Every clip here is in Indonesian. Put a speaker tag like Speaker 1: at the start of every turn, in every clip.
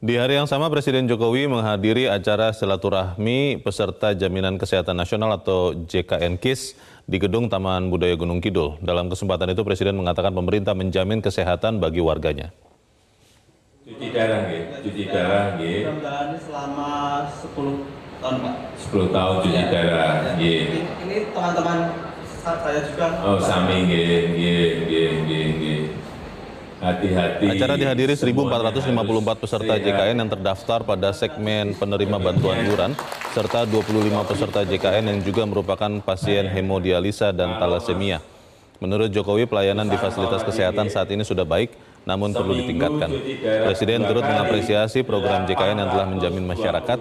Speaker 1: Di hari yang sama, Presiden Jokowi menghadiri acara silaturahmi peserta Jaminan Kesehatan Nasional atau JKN KIS di Gedung Taman Budaya Gunung Kidul. Dalam kesempatan itu, Presiden mengatakan pemerintah menjamin kesehatan bagi warganya.
Speaker 2: Cuci darah, nggih. Cuci darah, nggih.
Speaker 3: Mudah-mudahan ini selama 10 tahun Pak.
Speaker 2: 10 tahun cuci darah, nggih.
Speaker 3: Ini, teman-teman saya juga.
Speaker 2: Oh, sami nggih, nggih, nggih, nggih. Hati-hati.
Speaker 1: Acara dihadiri
Speaker 2: Semuanya
Speaker 1: 1.454
Speaker 2: harus
Speaker 1: peserta. JKN yang terdaftar pada segmen penerima bantuan iuran, serta 25 peserta JKN yang juga merupakan pasien hemodialisa dan talasemia. Menurut Jokowi, pelayanan di fasilitas kesehatan saat ini sudah baik, namun perlu ditingkatkan. Presiden turut mengapresiasi program JKN yang telah menjamin masyarakat.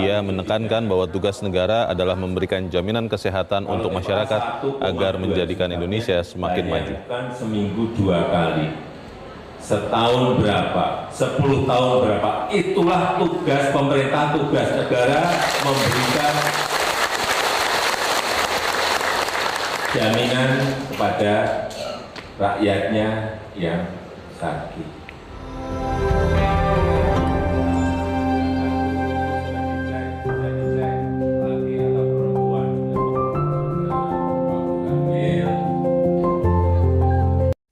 Speaker 1: Ia menekankan bahwa tugas negara adalah memberikan jaminan kesehatan untuk masyarakat agar menjadikan Indonesia semakin maju.
Speaker 2: Bayangkan seminggu dua kali. Setahun berapa? Sepuluh tahun berapa? Itulah tugas pemerintah, tugas negara memberikan jaminan kepada rakyatnya yang sakit.